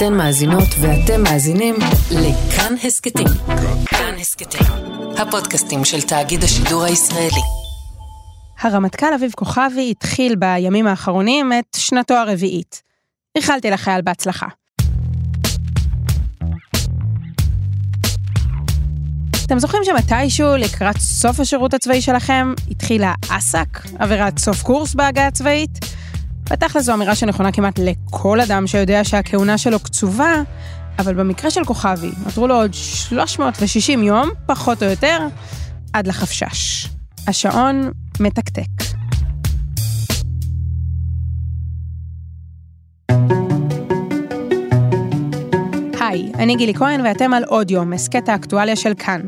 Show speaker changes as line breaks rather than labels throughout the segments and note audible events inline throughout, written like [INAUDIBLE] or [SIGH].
אתן מאזינות ואתם מאזינים לכאן הסכתים. כאן הסכתים, הפודקאסטים של תאגיד השידור הישראלי.
הרמטכ"ל אביב כוכבי התחיל בימים האחרונים את שנתו הרביעית. איחלתי לחייל בהצלחה. אתם זוכרים שמתישהו, לקראת סוף השירות הצבאי שלכם, התחילה אס"ק, עבירת סוף קורס בהגה הצבאית? בתכל'ס זו אמירה שנכונה כמעט לכל אדם שיודע שהכהונה שלו קצובה, אבל במקרה של כוכבי, נותרו לו עוד 360 יום, פחות או יותר, עד לחפשש. השעון מתקתק. היי, אני גילי כהן ואתם על עוד יום, הסכת האקטואליה של כאן.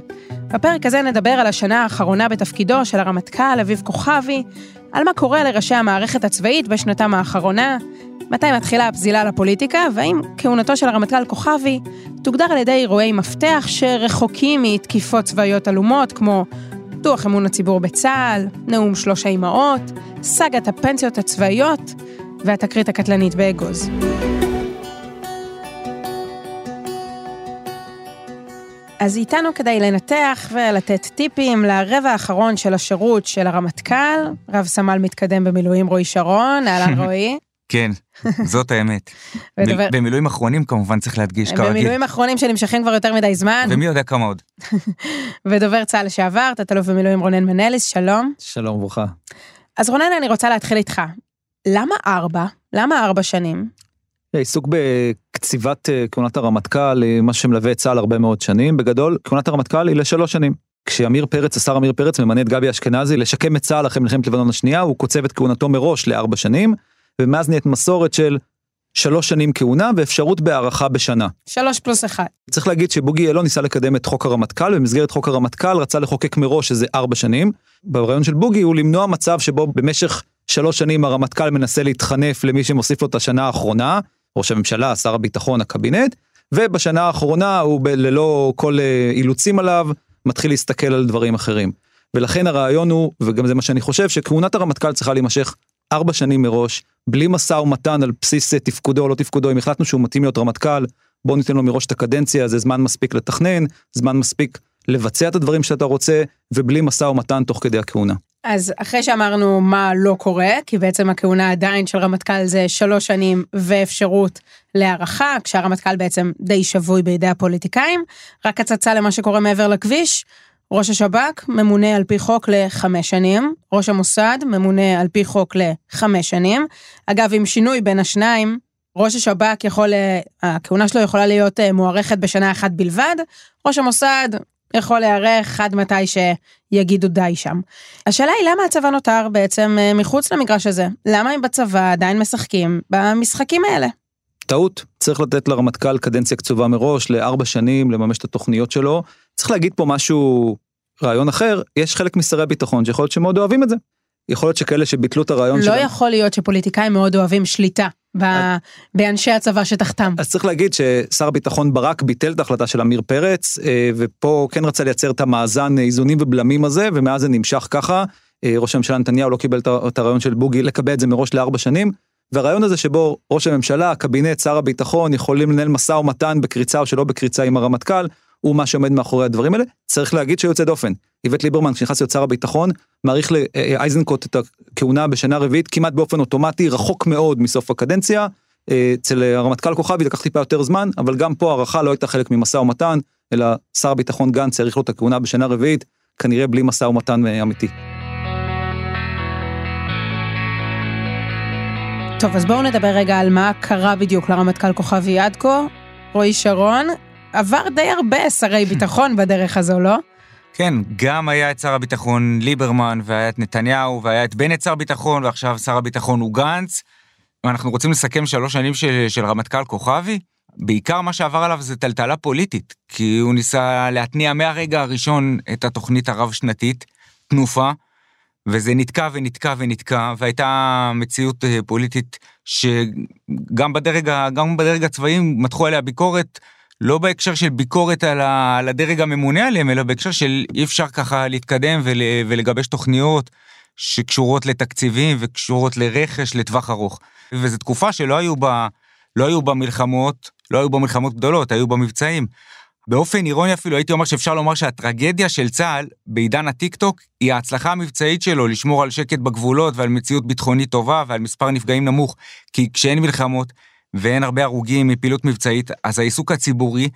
בפרק הזה נדבר על השנה האחרונה בתפקידו של הרמטכ"ל אביב כוכבי, על מה קורה לראשי המערכת הצבאית בשנתם האחרונה, מתי מתחילה הפזילה לפוליטיקה, והאם כהונתו של הרמטכ"ל כוכבי תוגדר על ידי אירועי מפתח שרחוקים מתקיפות צבאיות עלומות, כמו דוח אמון הציבור בצה"ל, נאום שלוש האימהות, סאגת הפנסיות הצבאיות והתקרית הקטלנית באגוז. אז איתנו כדי לנתח ולתת טיפים לרבע האחרון של השירות של הרמטכ"ל, רב סמל מתקדם במילואים רועי שרון, אהלן [LAUGHS] רועי.
כן, זאת האמת. [LAUGHS] ודבר... במילואים אחרונים כמובן צריך להדגיש כרגיל.
במילואים אחרונים שנמשכים כבר יותר מדי זמן.
ומי יודע כמה עוד. [LAUGHS]
ודובר צה"ל לשעבר, תת-אלוף במילואים רונן מנליס, שלום.
שלום וברכה.
אז רונן, אני רוצה להתחיל איתך. למה ארבע? למה ארבע שנים?
עיסוק בקציבת אה, כהונת הרמטכ"ל, אה, מה שמלווה את צה"ל הרבה מאוד שנים. בגדול, כהונת הרמטכ"ל היא לשלוש שנים. כשעמיר פרץ, השר עמיר פרץ, ממנה את גבי אשכנזי לשקם את צה"ל אחרי מלחמת לבנון השנייה, הוא קוצב את כהונתו מראש לארבע שנים, ומאז נהיית מסורת של שלוש שנים כהונה ואפשרות בהארכה בשנה.
שלוש פלוס אחד.
צריך להגיד שבוגי יעלון ניסה לקדם את חוק הרמטכ"ל, במסגרת חוק הרמטכ"ל רצה לחוקק מראש איזה ארבע שנים. ברעיון של בוגי הוא למנוע מצב שבו במשך שלוש שנים הרמטכ"ל מנסה להתחנף למי שמוסיף לו את השנה האחרונה, ראש הממשלה, שר הביטחון, הקבינט, ובשנה האחרונה הוא ב- ללא כל אה, אילוצים עליו, מתחיל להסתכל על דברים אחרים. ולכן הרעיון הוא, וגם זה מה שאני חושב, שכהונת הרמטכ"ל צריכה להימשך ארבע שנים מראש, בלי משא ומתן על בסיס אה, תפקודו או לא תפקודו, אם החלטנו שהוא מתאים להיות רמטכ"ל, בוא ניתן לו מראש את הקדנציה, זה זמן מספיק לתכנן, זמן מספיק לבצע את הדברים שאתה רוצה, ובלי משא ומתן תוך כדי הכהונה.
אז אחרי שאמרנו מה לא קורה, כי בעצם הכהונה עדיין של רמטכ"ל זה שלוש שנים ואפשרות להערכה, כשהרמטכ"ל בעצם די שבוי בידי הפוליטיקאים, רק הצצה למה שקורה מעבר לכביש, ראש השב"כ ממונה על פי חוק לחמש שנים, ראש המוסד ממונה על פי חוק לחמש שנים. אגב, עם שינוי בין השניים, ראש השב"כ יכול, הכהונה שלו יכולה להיות אה, מוארכת בשנה אחת בלבד, ראש המוסד יכול להיערך עד מתי שיגידו די שם. השאלה היא למה הצבא נותר בעצם אה, מחוץ למגרש הזה? למה הם בצבא עדיין משחקים במשחקים האלה?
טעות, צריך לתת לרמטכ"ל קדנציה קצובה מראש, לארבע שנים, לממש את התוכניות שלו. צריך להגיד פה משהו, רעיון אחר, יש חלק משרי הביטחון שיכול להיות שמאוד אוהבים את זה. יכול להיות שכאלה שביטלו את הרעיון
לא
שלהם.
לא יכול להיות שפוליטיקאים מאוד אוהבים שליטה ב... באנשי הצבא שתחתם.
אז צריך להגיד ששר הביטחון ברק ביטל את ההחלטה של עמיר פרץ, אה, ופה כן רצה לייצר את המאזן איזונים ובלמים הזה, ומאז זה נמשך ככה. אה, ראש הממשלה נתניהו לא קיבל את הרעיון של בוגי לקבע את זה מראש לארבע שנים. והרעיון הזה שבו ראש הממשלה, הקבינט, שר הביטחון, יכולים לנהל משא ומתן בקריצה או שלא בקריצה עם הרמטכ"ל, הוא מה שעומד מאחורי הדברים האלה. צריך להגיד שיוצא דופן. איווט ליברמן, כשנכנס להיות שר הביטחון, מעריך לאייזנקוט את הכהונה בשנה רביעית כמעט באופן אוטומטי, רחוק מאוד מסוף הקדנציה. אצל הרמטכ"ל כוכבי לקח טיפה יותר זמן, אבל גם פה הערכה לא הייתה חלק ממשא ומתן, אלא שר הביטחון גנץ העריך לו את הכהונה בשנה רביעית, כנראה בלי משא ומתן אמיתי.
טוב, אז בואו נדבר רגע על מה קרה בדיוק לרמטכ"ל כוכבי עד כה. רועי שרון, עבר די הרבה שרי ביטחון בדרך הזו, לא?
כן, גם היה את שר הביטחון ליברמן, והיה את נתניהו, והיה את בנט שר ביטחון, ועכשיו שר הביטחון הוא גנץ. ואנחנו רוצים לסכם שלוש שנים של, של רמטכ"ל כוכבי. בעיקר מה שעבר עליו זה טלטלה פוליטית, כי הוא ניסה להתניע מהרגע הראשון את התוכנית הרב-שנתית, תנופה, וזה נתקע ונתקע ונתקע, והייתה מציאות אה, פוליטית שגם בדרג, גם בדרג הצבאי מתחו עליה ביקורת, לא בהקשר של ביקורת על, ה, על הדרג הממונה עליהם, אלא בהקשר של אי אפשר ככה להתקדם ול, ולגבש תוכניות שקשורות לתקציבים וקשורות לרכש לטווח ארוך. וזו תקופה שלא היו בה לא היו במלחמות, לא היו במלחמות גדולות, היו במבצעים. באופן אירוני אפילו הייתי אומר שאפשר לומר שהטרגדיה של צה"ל בעידן הטיקטוק היא ההצלחה המבצעית שלו לשמור על שקט בגבולות ועל מציאות ביטחונית טובה ועל מספר נפגעים נמוך. כי כשאין מלחמות ואין הרבה הרוגים מפעילות מבצעית, אז העיסוק הציבורי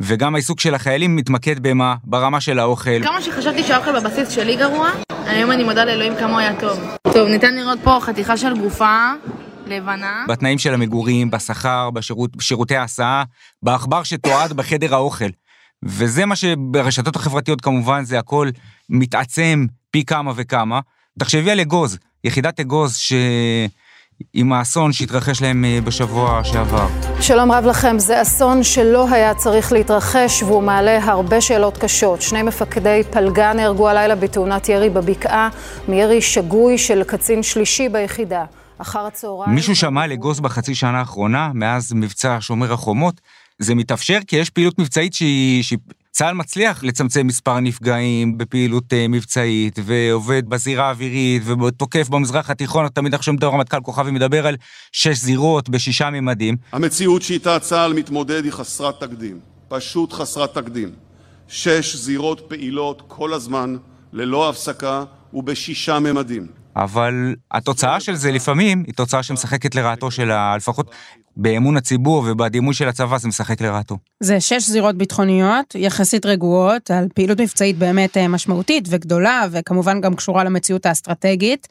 וגם העיסוק של החיילים מתמקד במה? ברמה של האוכל.
כמה שחשבתי שהאוכל בבסיס שלי גרוע, היום אני מודה לאלוהים כמה הוא היה טוב. טוב, ניתן לראות פה חתיכה של גופה. לבנה.
בתנאים של המגורים, בשכר, בשירות, בשירותי ההסעה, בעכבר שתועד בחדר האוכל. וזה מה שברשתות החברתיות כמובן זה הכל מתעצם פי כמה וכמה. תחשבי על אגוז, יחידת אגוז ש... עם האסון שהתרחש להם אה, בשבוע שעבר.
שלום רב לכם, זה אסון שלא היה צריך להתרחש והוא מעלה הרבה שאלות קשות. שני מפקדי פלגה נהרגו הלילה בתאונת ירי בבקעה מירי שגוי של קצין שלישי ביחידה. אחר הצהריים...
מישהו שמע על אגוז בחצי שנה האחרונה, מאז מבצע שומר החומות? זה מתאפשר כי יש פעילות מבצעית שהיא... צה"ל מצליח לצמצם מספר נפגעים בפעילות uh, מבצעית, ועובד בזירה האווירית, ותוקף במזרח התיכון, תמיד שומעים את הרמטכ"ל כוכבי מדבר על שש זירות בשישה ממדים.
המציאות שאיתה צה"ל מתמודד היא חסרת תקדים, פשוט חסרת תקדים. שש זירות פעילות כל הזמן, ללא הפסקה ובשישה ממדים.
אבל התוצאה של זה לפעמים היא תוצאה שמשחקת לרעתו של ה... לפחות באמון הציבור ובדימוי של הצבא זה משחק לרעתו.
זה שש זירות ביטחוניות, יחסית רגועות, על פעילות מבצעית באמת אה, משמעותית וגדולה, וכמובן גם קשורה למציאות האסטרטגית,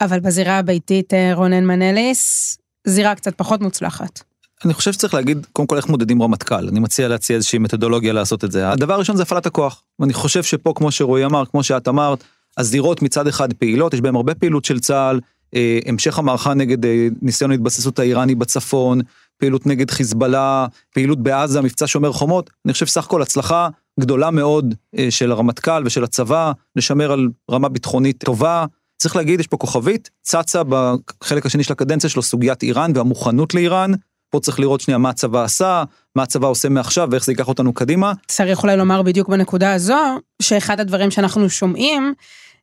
אבל בזירה הביתית, אה, רונן מנליס, זירה קצת פחות מוצלחת.
אני חושב שצריך להגיד קודם כל איך מודדים רמטכ"ל, אני מציע להציע איזושהי מתודולוגיה לעשות את זה. הדבר הראשון זה הפעלת הכוח, ואני חושב שפה כמו שרועי אמר, כמו שאת אמרת, הזירות מצד אחד פעילות, יש בהן הרבה פעילות של צה"ל, אה, המשך המערכה נגד אה, ניסיון ההתבססות האיראני בצפון, פעילות נגד חיזבאללה, פעילות בעזה, מבצע שומר חומות, אני חושב סך הכל הצלחה גדולה מאוד אה, של הרמטכ"ל ושל הצבא, לשמר על רמה ביטחונית טובה. צריך להגיד, יש פה כוכבית, צצה בחלק השני של הקדנציה שלו סוגיית איראן והמוכנות לאיראן. פה צריך לראות שנייה מה הצבא עשה, מה הצבא עושה מעכשיו ואיך זה ייקח אותנו קדימה.
צריך אולי לומר בדיוק בנקודה הזו, שאחד הדברים שאנחנו שומעים,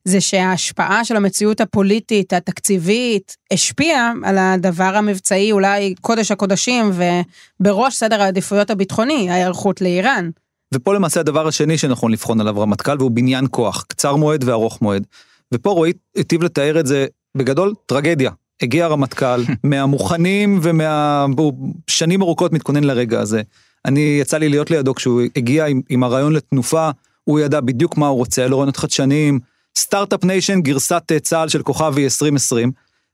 זה שההשפעה של המציאות הפוליטית, התקציבית, השפיעה על הדבר המבצעי, אולי קודש הקודשים, ובראש סדר העדיפויות הביטחוני, ההיערכות לאיראן.
ופה למעשה הדבר השני שנכון לבחון עליו רמטכ"ל, והוא בניין כוח, קצר מועד וארוך מועד. ופה רועי היטיב לתאר את זה בגדול, טרגדיה. הגיע הרמטכ"ל, [LAUGHS] מהמוכנים ומהשנים ארוכות מתכונן לרגע הזה. אני, יצא לי להיות לידו כשהוא הגיע עם, עם הרעיון לתנופה, הוא ידע בדיוק מה הוא רוצה, היה לו רעיונות חדשניים, start-up nation, גרסת אה, צה"ל של כוכבי 2020,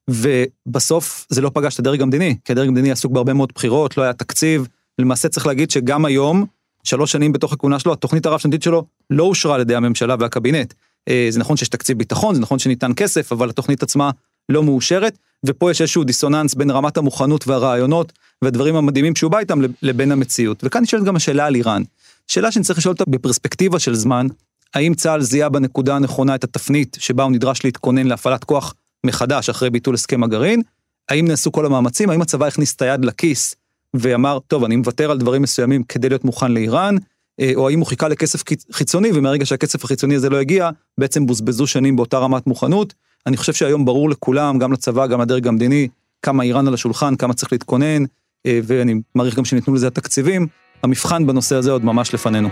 ובסוף זה לא פגש את הדרג המדיני, כי הדרג המדיני עסוק בהרבה מאוד בחירות, לא היה תקציב, למעשה צריך להגיד שגם היום, שלוש שנים בתוך הכהונה שלו, התוכנית הרב-שנתית שלו לא אושרה על ידי הממשלה והקבינט. אה, זה נכון שיש תקציב ביטחון, זה נכון שניתן כסף, אבל התוכנית עצמה לא מאושרת, ופה יש איזשהו דיסוננס בין רמת המוכנות והרעיונות והדברים המדהימים שהוא בא איתם לבין המציאות. וכאן נשאלת גם השאלה על איראן. שאלה שאני צריך לשאול אותה בפרספקטיבה של זמן, האם צה"ל זיהה בנקודה הנכונה את התפנית שבה הוא נדרש להתכונן להפעלת כוח מחדש אחרי ביטול הסכם הגרעין? האם נעשו כל המאמצים? האם הצבא הכניס את היד לכיס ואמר, טוב, אני מוותר על דברים מסוימים כדי להיות מוכן לאיראן? אה, או האם הוא חיכה לכסף חיצוני, ומהרגע שהכסף החיצוני הזה לא הגיע, בעצם בוזבזו שנים באותה רמת מוכנות. אני חושב שהיום ברור לכולם, גם לצבא, גם לדרג המדיני, כמה איראן על השולחן, כמה צריך להתכונן, אה, ואני מעריך גם שניתנו לזה התקציבים. המבחן בנושא הזה עוד ממש לפנינו.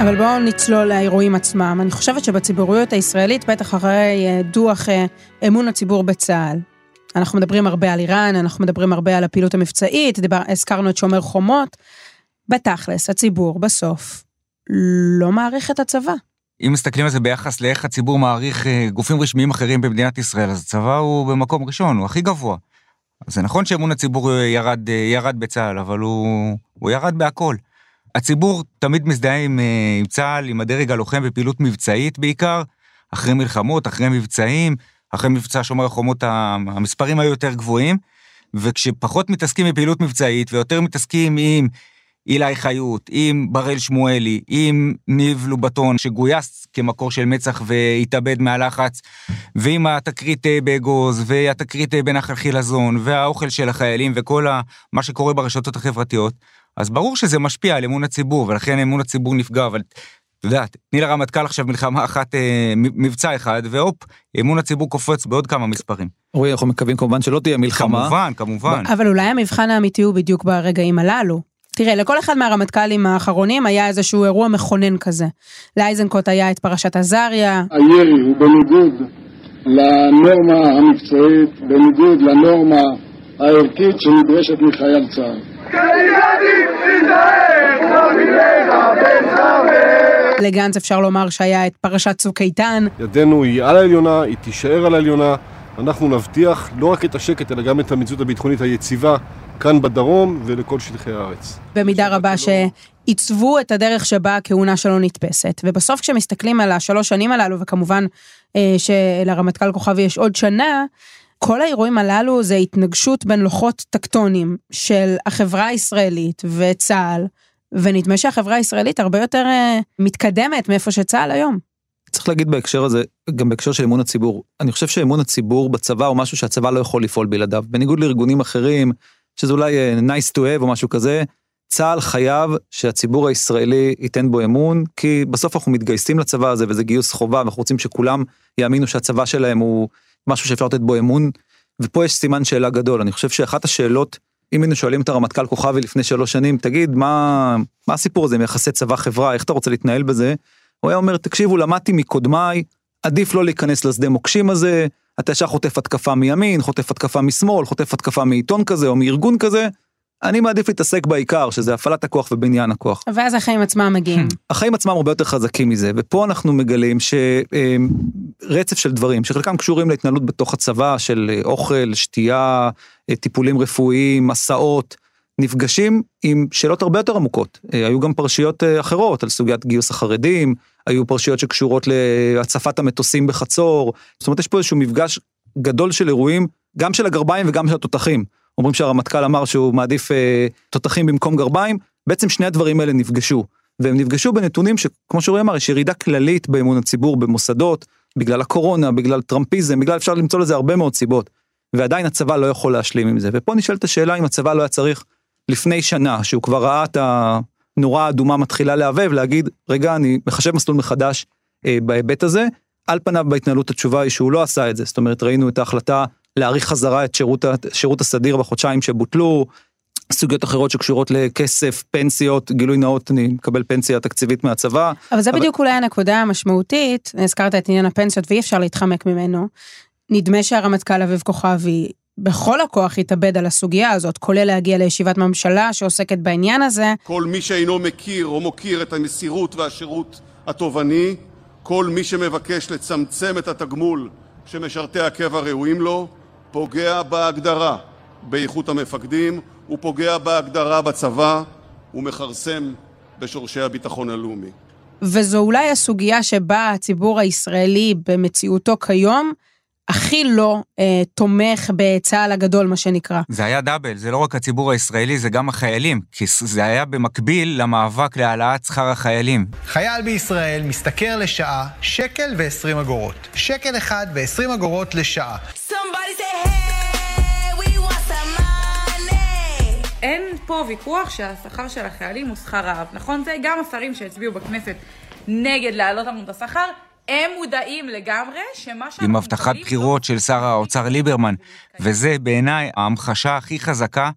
אבל בואו נצלול לאירועים עצמם. אני חושבת שבציבוריות הישראלית, בטח אחרי אה, דוח אה, אמון הציבור בצה"ל, אנחנו מדברים הרבה על איראן, אנחנו מדברים הרבה על הפעילות המבצעית, דיבר, הזכרנו את שומר חומות. בתכלס, הציבור בסוף לא מעריך את הצבא.
אם מסתכלים על זה ביחס לאיך הציבור מעריך אה, גופים רשמיים אחרים במדינת ישראל, אז הצבא הוא במקום ראשון, הוא הכי גבוה. זה נכון שאמון הציבור ירד, ירד בצה"ל, אבל הוא, הוא ירד בהכל. הציבור תמיד מזדהה עם, אה, עם צה"ל, עם הדרג הלוחם בפעילות מבצעית בעיקר, אחרי מלחמות, אחרי מבצעים, אחרי מבצע שומר החומות המספרים היו יותר גבוהים, וכשפחות מתעסקים בפעילות מבצעית ויותר מתעסקים עם אילי חיות, עם בראל שמואלי, עם ניב לובטון שגויס כמקור של מצח והתאבד מהלחץ, ועם התקרית אה, באגוז, והתקרית אה, בנחל חילזון, והאוכל של החיילים וכל מה שקורה ברשתות החברתיות, אז ברור שזה משפיע על אמון הציבור, ולכן אמון הציבור נפגע, אבל את יודעת, תני לרמטכ"ל עכשיו מלחמה אחת, אה, מבצע אחד, והופ, אמון הציבור קופץ בעוד כמה מספרים.
רועי, אנחנו מקווים כמובן שלא תהיה מלחמה.
כמובן, כמובן.
אבל אולי המבחן האמיתי הוא בדיוק ברגעים הללו. תראה, לכל אחד מהרמטכ"לים האחרונים היה איזשהו אירוע מכונן כזה. לאייזנקוט היה את פרשת עזריה.
הירי הוא בניגוד לנורמה המקצועית, בניגוד לנורמה הערכית שנדרשת מחייל צה"ל.
לגנץ אפשר לומר שהיה את פרשת צוק איתן.
ידנו היא על העליונה, היא תישאר על העליונה. אנחנו נבטיח לא רק את השקט, אלא גם את המציאות הביטחונית היציבה כאן בדרום ולכל שטחי הארץ.
במידה רבה שעיצבו את הדרך שבה הכהונה שלו נתפסת. ובסוף כשמסתכלים על השלוש שנים הללו, וכמובן אה, שלרמטכ"ל כוכבי יש עוד שנה, כל האירועים הללו זה התנגשות בין לוחות טקטונים של החברה הישראלית וצה"ל, ונדמה שהחברה הישראלית הרבה יותר אה, מתקדמת מאיפה שצה"ל היום.
צריך להגיד בהקשר הזה, גם בהקשר של אמון הציבור, אני חושב שאמון הציבור בצבא הוא משהו שהצבא לא יכול לפעול בלעדיו. בניגוד לארגונים אחרים, שזה אולי אה, nice to have או משהו כזה, צה"ל חייב שהציבור הישראלי ייתן בו אמון, כי בסוף אנחנו מתגייסים לצבא הזה וזה גיוס חובה, ואנחנו רוצים שכולם יאמינו שהצבא שלהם הוא משהו שאפשר לתת בו אמון, ופה יש סימן שאלה גדול. אני חושב שאחת השאלות, אם היינו שואלים את הרמטכ"ל כוכבי לפני שלוש שנים, תגיד, מה, מה הסיפור הזה עם יחסי צבא-חברה, איך אתה רוצה להתנהל בזה? הוא היה אומר, תקשיבו, למדתי מקודמיי, עדיף לא להיכנס לשדה מוקשים הזה, אתה ישר חוטף התקפה מימין, חוטף התקפה משמאל, חוטף התקפה מעיתון כזה או מארגון כזה, אני מעדיף להתעסק בעיקר, שזה הפעלת הכוח ובניין הכוח.
ואז החיים עצמם מגיעים. [CLEARS THROAT]
החיים עצמם הרבה יותר חזקים מזה, ופה אנחנו מגלים שרצף של דברים, שחלקם קשורים להתנהלות בתוך הצבא, של אוכל, שתייה, טיפולים רפואיים, מסעות, נפגשים עם שאלות הרבה יותר עמוקות. היו גם פרשיות אחרות על סוגיית גיוס החרדים, היו פרשיות שקשורות להצפת המטוסים בחצור, זאת אומרת יש פה איזשהו מפגש גדול של אירועים, גם של הגרביים וגם של התותחים. אומרים שהרמטכ"ל אמר שהוא מעדיף אה, תותחים במקום גרביים, בעצם שני הדברים האלה נפגשו. והם נפגשו בנתונים שכמו שאורי אמר, יש ירידה כללית באמון הציבור במוסדות, בגלל הקורונה, בגלל טראמפיזם, בגלל אפשר למצוא לזה הרבה מאוד סיבות. ועדיין הצבא לא יכול להשלים עם זה. ופה נשאלת השאלה אם הצבא לא היה צריך לפני שנה, שהוא כבר ראה את הנורה האדומה מתחילה להבהב, להגיד, רגע, אני מחשב מסלול מחדש אה, בהיבט הזה. על פניו בהתנהלות התשובה היא שהוא לא עשה את זה, זאת אומרת ראינו את ההחלטה להאריך חזרה את שירות, שירות הסדיר בחודשיים שבוטלו, סוגיות אחרות שקשורות לכסף, פנסיות, גילוי נאות, אני מקבל פנסיה תקציבית מהצבא.
אבל זה אבל... בדיוק אולי הנקודה המשמעותית, הזכרת את עניין הפנסיות ואי אפשר להתחמק ממנו. נדמה שהרמטכ"ל אביב כוכבי בכל הכוח יתאבד על הסוגיה הזאת, כולל להגיע לישיבת ממשלה שעוסקת בעניין הזה.
כל מי שאינו מכיר או מוקיר את המסירות והשירות התובעני, כל מי שמבקש לצמצם את התגמול שמשרתי הקבע ראויים לו, פוגע בהגדרה באיכות המפקדים, הוא פוגע בהגדרה בצבא, הוא מכרסם בשורשי הביטחון הלאומי.
וזו אולי הסוגיה שבה הציבור הישראלי במציאותו כיום הכי לא אה, תומך בצה"ל הגדול, מה שנקרא.
זה היה דאבל, זה לא רק הציבור הישראלי, זה גם החיילים, כי זה היה במקביל למאבק להעלאת שכר החיילים.
חייל בישראל משתכר לשעה שקל ו-20 אגורות. שקל אחד ו-20 אגורות לשעה.
אין פה ויכוח שהשכר של החיילים הוא שכר רעב. נכון? זה גם השרים שהצביעו בכנסת נגד להעלות לנו את השכר, הם מודעים לגמרי שמה שאנחנו...
עם הבטחת בחירות של שר האוצר ליברמן, וזה בעיניי ההמחשה הכי חזקה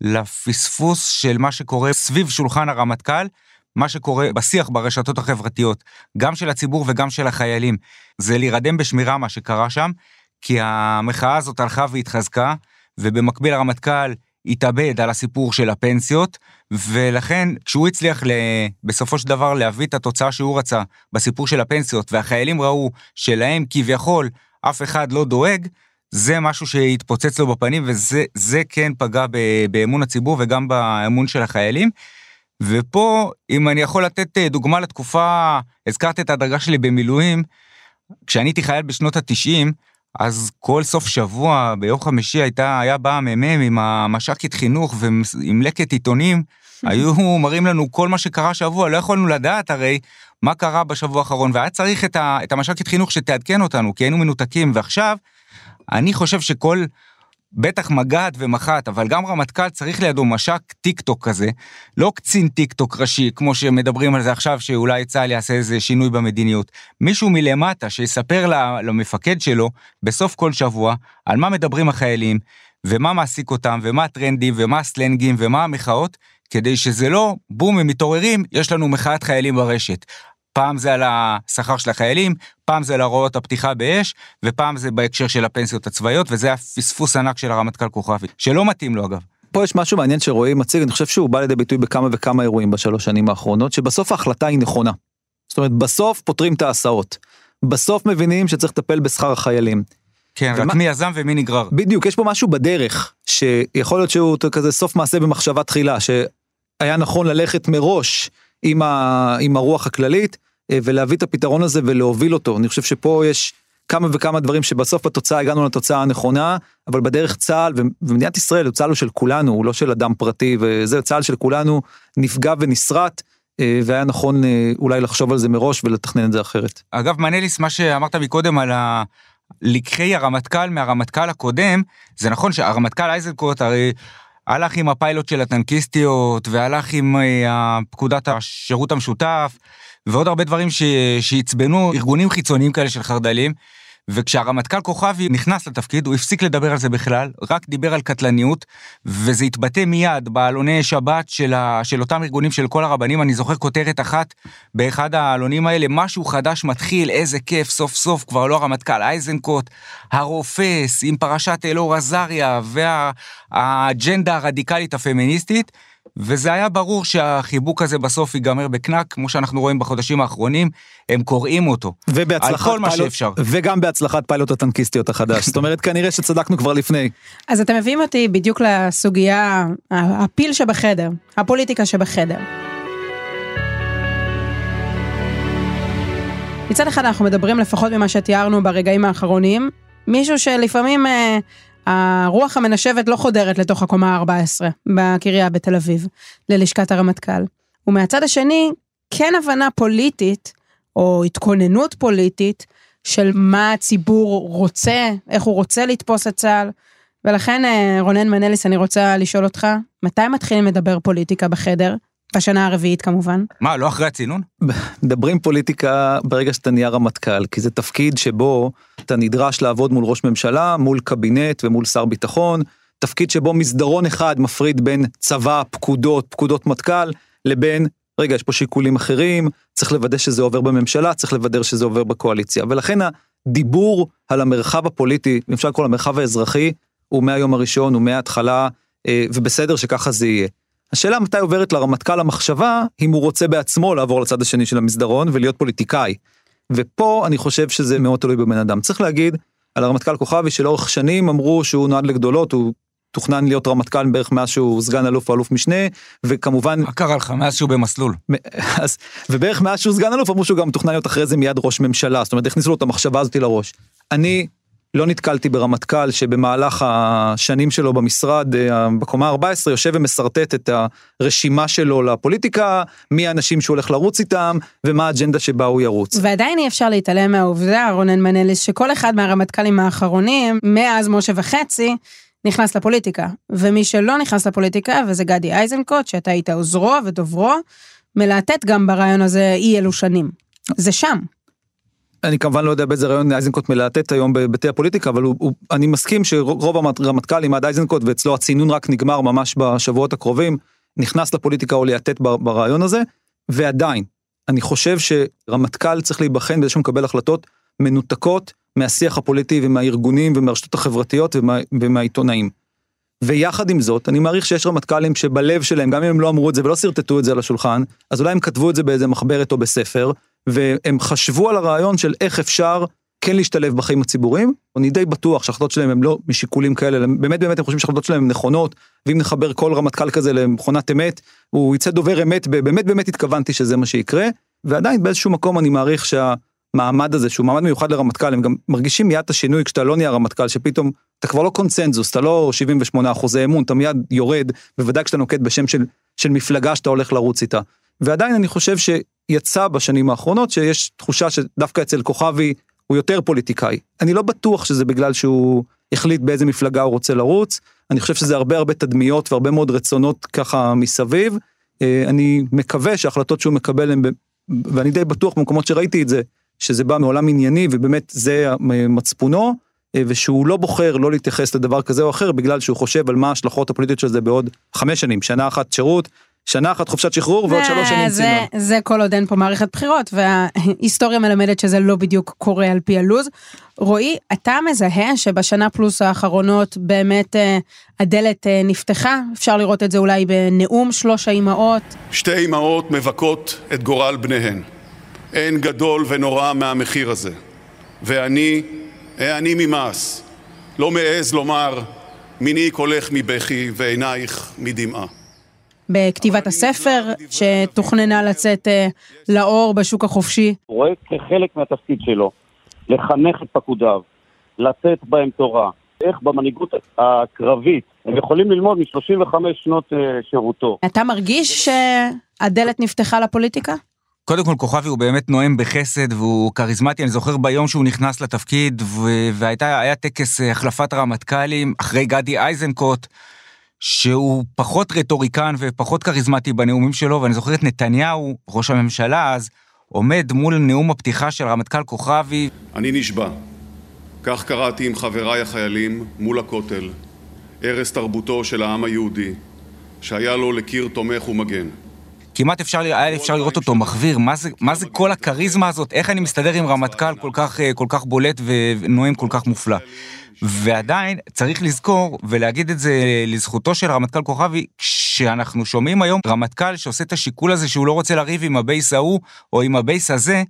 לפספוס של מה שקורה סביב שולחן הרמטכ"ל, מה שקורה בשיח ברשתות החברתיות, גם של הציבור וגם של החיילים. זה להירדם בשמירה מה שקרה שם, כי המחאה הזאת הלכה והתחזקה, ובמקביל הרמטכ"ל התאבד על הסיפור של הפנסיות, ולכן כשהוא הצליח בסופו של דבר להביא את התוצאה שהוא רצה בסיפור של הפנסיות, והחיילים ראו שלהם כביכול אף אחד לא דואג, זה משהו שהתפוצץ לו בפנים, וזה כן פגע באמון הציבור וגם באמון של החיילים. ופה, אם אני יכול לתת אה, דוגמה לתקופה, הזכרת את הדרגה שלי במילואים, כשאני הייתי חייל בשנות התשעים, אז כל סוף שבוע, ביום חמישי הייתה, היה בא המ"מ עם המש"קית חינוך ועם לקט עיתונים, [LAUGHS] היו מראים לנו כל מה שקרה שבוע, לא יכולנו לדעת הרי מה קרה בשבוע האחרון, והיה צריך את, ה, את המש"קית חינוך שתעדכן אותנו, כי היינו מנותקים, ועכשיו, אני חושב שכל בטח מג"ד ומח"ט, אבל גם רמטכ"ל צריך לידו מש"ק טיק טוק כזה, לא קצין טיק טוק ראשי, כמו שמדברים על זה עכשיו, שאולי צה"ל יעשה איזה שינוי במדיניות. מישהו מלמטה שיספר למפקד שלו בסוף כל שבוע על מה מדברים החיילים, ומה מעסיק אותם, ומה הטרנדים, ומה הסלנגים, ומה המחאות, כדי שזה לא, בום, הם מתעוררים, יש לנו מחאת חיילים ברשת. פעם זה על השכר של החיילים, פעם זה על הוראות הפתיחה באש, ופעם זה בהקשר של הפנסיות הצבאיות, וזה הפספוס ענק של הרמטכ"ל כוכבי, שלא מתאים לו אגב.
פה יש משהו מעניין שרועי מציג, אני חושב שהוא בא לידי ביטוי בכמה וכמה אירועים בשלוש שנים האחרונות, שבסוף ההחלטה היא נכונה. זאת אומרת, בסוף פותרים את ההסעות. בסוף מבינים שצריך לטפל בשכר החיילים.
כן, ומה... רק מי יזם ומי נגרר.
בדיוק, יש פה משהו בדרך, שיכול להיות שהוא כזה סוף מעשה במחשבה תחילה, שהיה נכון ללכת מראש עם, ה... עם הרוח הכללית, אה, ולהביא את הפתרון הזה ולהוביל אותו. אני חושב שפה יש כמה וכמה דברים שבסוף בתוצאה הגענו לתוצאה הנכונה, אבל בדרך צה"ל, ומדינת ישראל, הוא צה"ל הוא של כולנו, הוא לא של אדם פרטי, וזה צה"ל של כולנו, נפגע ונסרט. אה, והיה נכון אה, אולי לחשוב על זה מראש ולתכנן את זה אחרת.
אגב, מנליס, מה שאמרת מקודם על לקחי הרמטכ"ל מהרמטכ"ל הקודם, זה נכון שהרמטכ"ל אייזנקוט הרי הלך עם הפיילוט של הטנקיסטיות, והלך עם פקודת השירות המשותף, ועוד הרבה דברים שעצבנו ארגונים חיצוניים כאלה של חרד"לים. וכשהרמטכ"ל כוכבי נכנס לתפקיד, הוא הפסיק לדבר על זה בכלל, רק דיבר על קטלניות, וזה התבטא מיד בעלוני שבת של, ה, של אותם ארגונים של כל הרבנים. אני זוכר כותרת אחת באחד העלונים האלה, משהו חדש מתחיל, איזה כיף, סוף סוף, כבר לא הרמטכ"ל אייזנקוט, הרופס עם פרשת אלאור עזריה והאג'נדה הרדיקלית הפמיניסטית. וזה היה ברור שהחיבוק הזה בסוף ייגמר בקנק, כמו שאנחנו רואים בחודשים האחרונים, הם קוראים אותו.
ובהצלחת
על כל פיילוט, מה שאפשר.
וגם בהצלחת פיילוט הטנקיסטיות החדש. זאת אומרת, כנראה שצדקנו כבר לפני.
אז אתם מביאים אותי בדיוק לסוגיה, הפיל שבחדר, הפוליטיקה שבחדר. מצד אחד אנחנו מדברים לפחות ממה שתיארנו ברגעים האחרונים, מישהו שלפעמים אה, הרוח המנשבת לא חודרת לתוך הקומה ה-14 בקריה בתל אביב, ללשכת הרמטכ"ל. ומהצד השני, כן הבנה פוליטית, או התכוננות פוליטית, של מה הציבור רוצה, איך הוא רוצה לתפוס את צה"ל. ולכן, אה, רונן מנליס, אני רוצה לשאול אותך, מתי מתחילים לדבר פוליטיקה בחדר? בשנה הרביעית כמובן.
מה, לא אחרי הצינון?
מדברים פוליטיקה ברגע שאתה נהיה רמטכ"ל, כי זה תפקיד שבו אתה נדרש לעבוד מול ראש ממשלה, מול קבינט ומול שר ביטחון, תפקיד שבו מסדרון אחד מפריד בין צבא, פקודות, פקודות מטכ"ל, לבין, רגע, יש פה שיקולים אחרים, צריך לוודא שזה עובר בממשלה, צריך לוודא שזה עובר בקואליציה. ולכן הדיבור על המרחב הפוליטי, אפשר לקרוא למרחב האזרחי, הוא מהיום הראשון, הוא מההתחלה, אה, ובסדר שככה זה יהיה. השאלה מתי עוברת לרמטכ"ל המחשבה, אם הוא רוצה בעצמו לעבור לצד השני של המסדרון ולהיות פוליטיקאי. ופה אני חושב שזה מאוד תלוי בבן אדם. צריך להגיד על הרמטכ"ל כוכבי שלאורך שנים אמרו שהוא נועד לגדולות, הוא תוכנן להיות רמטכ"ל בערך מאז שהוא סגן אלוף או אלוף משנה, וכמובן...
מה קרה לך? מאז שהוא במסלול. [LAUGHS]
אז, ובערך מאז שהוא סגן אלוף אמרו שהוא גם מתוכנן להיות אחרי זה מיד ראש ממשלה, זאת אומרת הכניסו לו את המחשבה הזאתי לראש. אני לא נתקלתי ברמטכ"ל שבמהלך השנים שלו במשרד, אה, בקומה 14, יושב ומשרטט את הרשימה שלו לפוליטיקה, מי האנשים שהוא הולך לרוץ איתם, ומה האג'נדה שבה הוא ירוץ.
ועדיין אי אפשר להתעלם מהעובדה, רונן מנליס, שכל אחד מהרמטכ"לים האחרונים, מאז משה וחצי, נכנס לפוליטיקה. ומי שלא נכנס לפוליטיקה, וזה גדי איזנקוט, שאתה היית עוזרו ודוברו, מלהטט גם ברעיון הזה אי אלו שנים. זה שם.
אני כמובן לא יודע באיזה רעיון איזנקוט מלהטט היום בבתי הפוליטיקה, אבל הוא, הוא, אני מסכים שרוב הרמטכ"לים עד איזנקוט ואצלו הצינון רק נגמר ממש בשבועות הקרובים, נכנס לפוליטיקה או להטט ברעיון הזה, ועדיין, אני חושב שרמטכ"ל צריך להיבחן בזה שהוא מקבל החלטות מנותקות מהשיח הפוליטי ומהארגונים ומהרשתות החברתיות ומה, ומהעיתונאים. ויחד עם זאת, אני מעריך שיש רמטכ"לים שבלב שלהם, גם אם הם לא אמרו את זה ולא שרטטו את זה על השולחן, אז אולי הם כתבו את זה באיזה מחברת או בספר, והם חשבו על הרעיון של איך אפשר כן להשתלב בחיים הציבוריים, אני די בטוח שההחלטות שלהם הם לא משיקולים כאלה, באמת באמת הם חושבים שההחלטות שלהם נכונות, ואם נחבר כל רמטכ"ל כזה למכונת אמת, הוא יצא דובר אמת, באמת באמת התכוונתי שזה מה שיקרה, ועדיין באיזשהו מקום אני מעריך שהמעמד הזה, שהוא מעמד מיוחד לרמטכ"ל, הם גם מרגישים מיד את השינוי כשאתה לא נהיה רמטכ"ל, שפתאום אתה כבר לא קונצנזוס, אתה לא 78 אחוזי אמון, אתה מיד יורד, בוודאי כשאתה נוקט בשם של, של מפלגה שאתה הולך לרוץ איתה. ועדיין אני חושב שיצא בשנים האחרונות שיש תחושה שדווקא אצל כוכבי הוא יותר פוליטיקאי. אני לא בטוח שזה בגלל שהוא החליט באיזה מפלגה הוא רוצה לרוץ. אני חושב שזה הרבה הרבה תדמיות והרבה מאוד רצונות ככה מסביב. אה, אני מקווה שההחלטות שהוא מקבל הן, ואני די בטוח במקומות שראיתי את זה, שזה בא מעולם ענייני ובאמת זה מצפונו, אה, ושהוא לא בוחר לא להתייחס לדבר כזה או אחר בגלל שהוא חושב על מה ההשלכות הפוליטיות של זה בעוד חמש שנים, שנה אחת שירות, שנה אחת חופשת שחרור ועוד שלוש שנים צינון.
זה כל עוד אין פה מערכת בחירות וההיסטוריה מלמדת שזה לא בדיוק קורה על פי הלוז. רועי, אתה מזהה שבשנה פלוס האחרונות באמת אה, הדלת אה, נפתחה? אפשר לראות את זה אולי בנאום שלוש האימהות.
שתי אימהות מבכות את גורל בניהן. אין גדול ונורא מהמחיר הזה. ואני, אני ממעש, לא מעז לומר, מיני קולך מבכי ועינייך מדמעה.
בכתיבת הספר שתוכננה לצאת אה, לאור בשוק החופשי.
הוא רואה כחלק מהתפקיד שלו לחנך את פקודיו, לתת בהם תורה, איך במנהיגות הקרבית הם יכולים ללמוד מ-35 שנות אה, שירותו.
אתה מרגיש שהדלת נפתחה לפוליטיקה?
קודם כל, כוכבי הוא באמת נואם בחסד והוא כריזמטי. אני זוכר ביום שהוא נכנס לתפקיד והיה טקס אה, החלפת רמטכ"לים אחרי גדי איזנקוט. שהוא פחות רטוריקן ופחות כריזמטי בנאומים שלו, ואני זוכר את נתניהו, ראש הממשלה אז, עומד מול נאום הפתיחה של רמטכ"ל כוכבי.
אני נשבע, כך קראתי עם חבריי החיילים מול הכותל, ערש תרבותו של העם היהודי, שהיה לו לקיר תומך ומגן.
כמעט אפשר, היה אפשר לראות אותו מחוויר, מה זה, מה זה כל הכריזמה הזאת, איך אני מסתדר עם רמטכ"ל כל כך, כל כך בולט ונואם כל כך מופלא. ועדיין צריך לזכור ולהגיד את זה לזכותו של רמטכ"ל כוכבי, כשאנחנו שומעים היום רמטכ"ל שעושה את השיקול הזה שהוא לא רוצה לריב עם הבייס ההוא או עם הבייס הזה,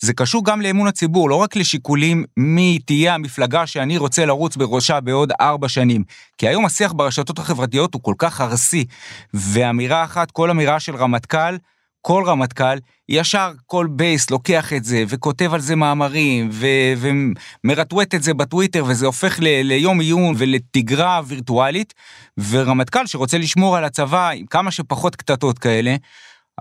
זה קשור גם לאמון הציבור, לא רק לשיקולים מי תהיה המפלגה שאני רוצה לרוץ בראשה בעוד ארבע שנים. כי היום השיח ברשתות החברתיות הוא כל כך ארסי, ואמירה אחת, כל אמירה של רמטכ"ל, כל רמטכ"ל, ישר כל בייס לוקח את זה וכותב על זה מאמרים ו- ומרטווט את זה בטוויטר וזה הופך ל- ליום עיון ולתגרה וירטואלית ורמטכ"ל שרוצה לשמור על הצבא עם כמה שפחות קטטות כאלה.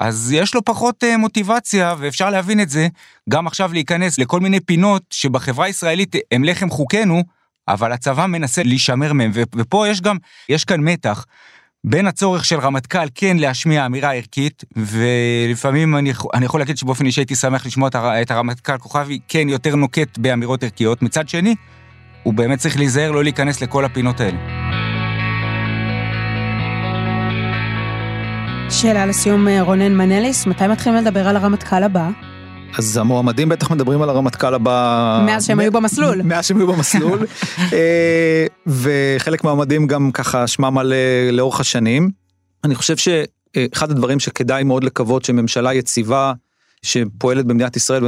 אז יש לו פחות uh, מוטיבציה ואפשר להבין את זה גם עכשיו להיכנס לכל מיני פינות שבחברה הישראלית הם לחם חוקנו אבל הצבא מנסה להישמר מהם ופה יש גם יש כאן מתח בין הצורך של רמטכ"ל כן להשמיע אמירה ערכית, ולפעמים אני, אני יכול להגיד שבאופן אישי הייתי שמח לשמוע את הרמטכ"ל כוכבי כן יותר נוקט באמירות ערכיות, מצד שני, הוא באמת צריך להיזהר לא להיכנס לכל הפינות האלה.
שאלה לסיום אה, רונן מנליס, מתי מתחילים לדבר על הרמטכ"ל הבא?
אז המועמדים בטח מדברים על הרמטכ"ל הבא...
מאז שהם היו במסלול.
מאז שהם היו במסלול. [LAUGHS] אה, וחלק מהמועמדים גם ככה שמם על לאורך השנים. אני חושב שאחד הדברים שכדאי מאוד לקוות שממשלה יציבה שפועלת במדינת ישראל.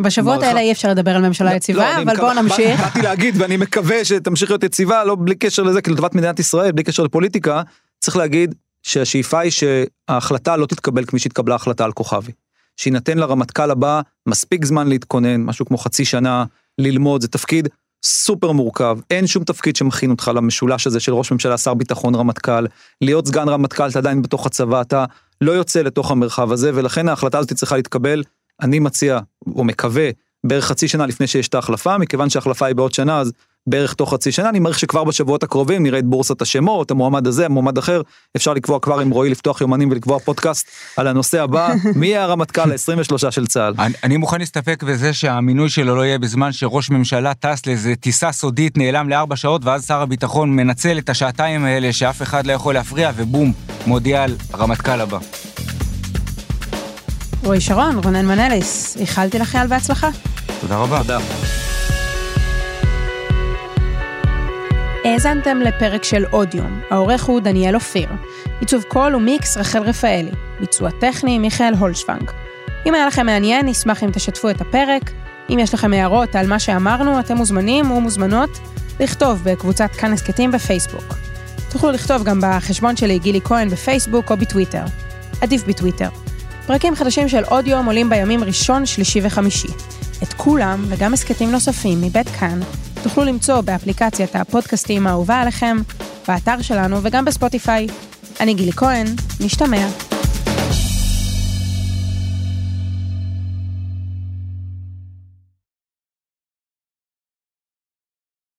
בשבועות האלה אי אפשר לדבר על ממשלה לא, יציבה, אבל בואו נמשיך.
באתי להגיד ואני מקווה שתמשיך להיות יציבה, לא בלי קשר לזה, כי לטובת מדינת ישראל, בלי קשר לפוליטיקה, צריך להגיד שהשאיפה היא שההחלטה לא תתקבל כמי שהתקבלה החלטה על כוכבי. שיינתן לרמטכ"ל הבא מספיק זמן להתכונן, משהו כמו חצי שנה, ללמוד, זה תפקיד סופר מורכב, אין שום תפקיד שמכין אותך למשולש הזה של ראש ממשלה, שר ביטחון, רמטכ"ל, להיות סגן רמטכ"ל, אתה עדיין בתוך הצבא, אתה לא יוצא לתוך המרחב הזה, ולכן ההחלטה הזאת צריכה להתקבל, אני מציע, או מקווה, בערך חצי שנה לפני שיש את ההחלפה, מכיוון שההחלפה היא בעוד שנה, אז בערך תוך חצי שנה, אני מעריך שכבר בשבועות הקרובים נראה את בורסת השמות, המועמד הזה, המועמד אחר, אפשר לקבוע כבר עם רועי לפתוח יומנים ולקבוע פודקאסט על הנושא הבא, [LAUGHS] מי יהיה הרמטכ"ל ה-23 של צה"ל.
אני, אני מוכן להסתפק בזה שהמינוי שלו לא יהיה בזמן שראש ממשלה טס לאיזה טיסה סודית, נעלם לארבע שעות, ואז שר הביטחון מנצל את השעתיים האלה שאף אחד לא יכול להפריע, ובום, מודיע על הרמטכ"ל הבא.
רועי שרון, רונן מנליס, איחלתי לך חייל בהצלחה.
תודה רבה. תודה.
האזנתם לפרק של עוד יום, העורך הוא דניאל אופיר. עיצוב קול ומיקס רחל רפאלי. ביצוע טכני מיכאל הולשוונג. אם היה לכם מעניין, נשמח אם תשתפו את הפרק. אם יש לכם הערות על מה שאמרנו, אתם מוזמנים ומוזמנות לכתוב בקבוצת כאן הסכתים בפייסבוק. תוכלו לכתוב גם בחשבון שלי גילי כהן בפייסבוק או בטוויטר. עדיף בטוויטר. פרקים חדשים של עוד יום עולים בימים ראשון, שלישי וחמישי. את כולם, וגם הסכתים נוספים מבית כאן, תוכלו למצוא באפליקציית הפודקאסטים האהובה עליכם, באתר שלנו וגם בספוטיפיי. אני גילי כהן, נשתמע.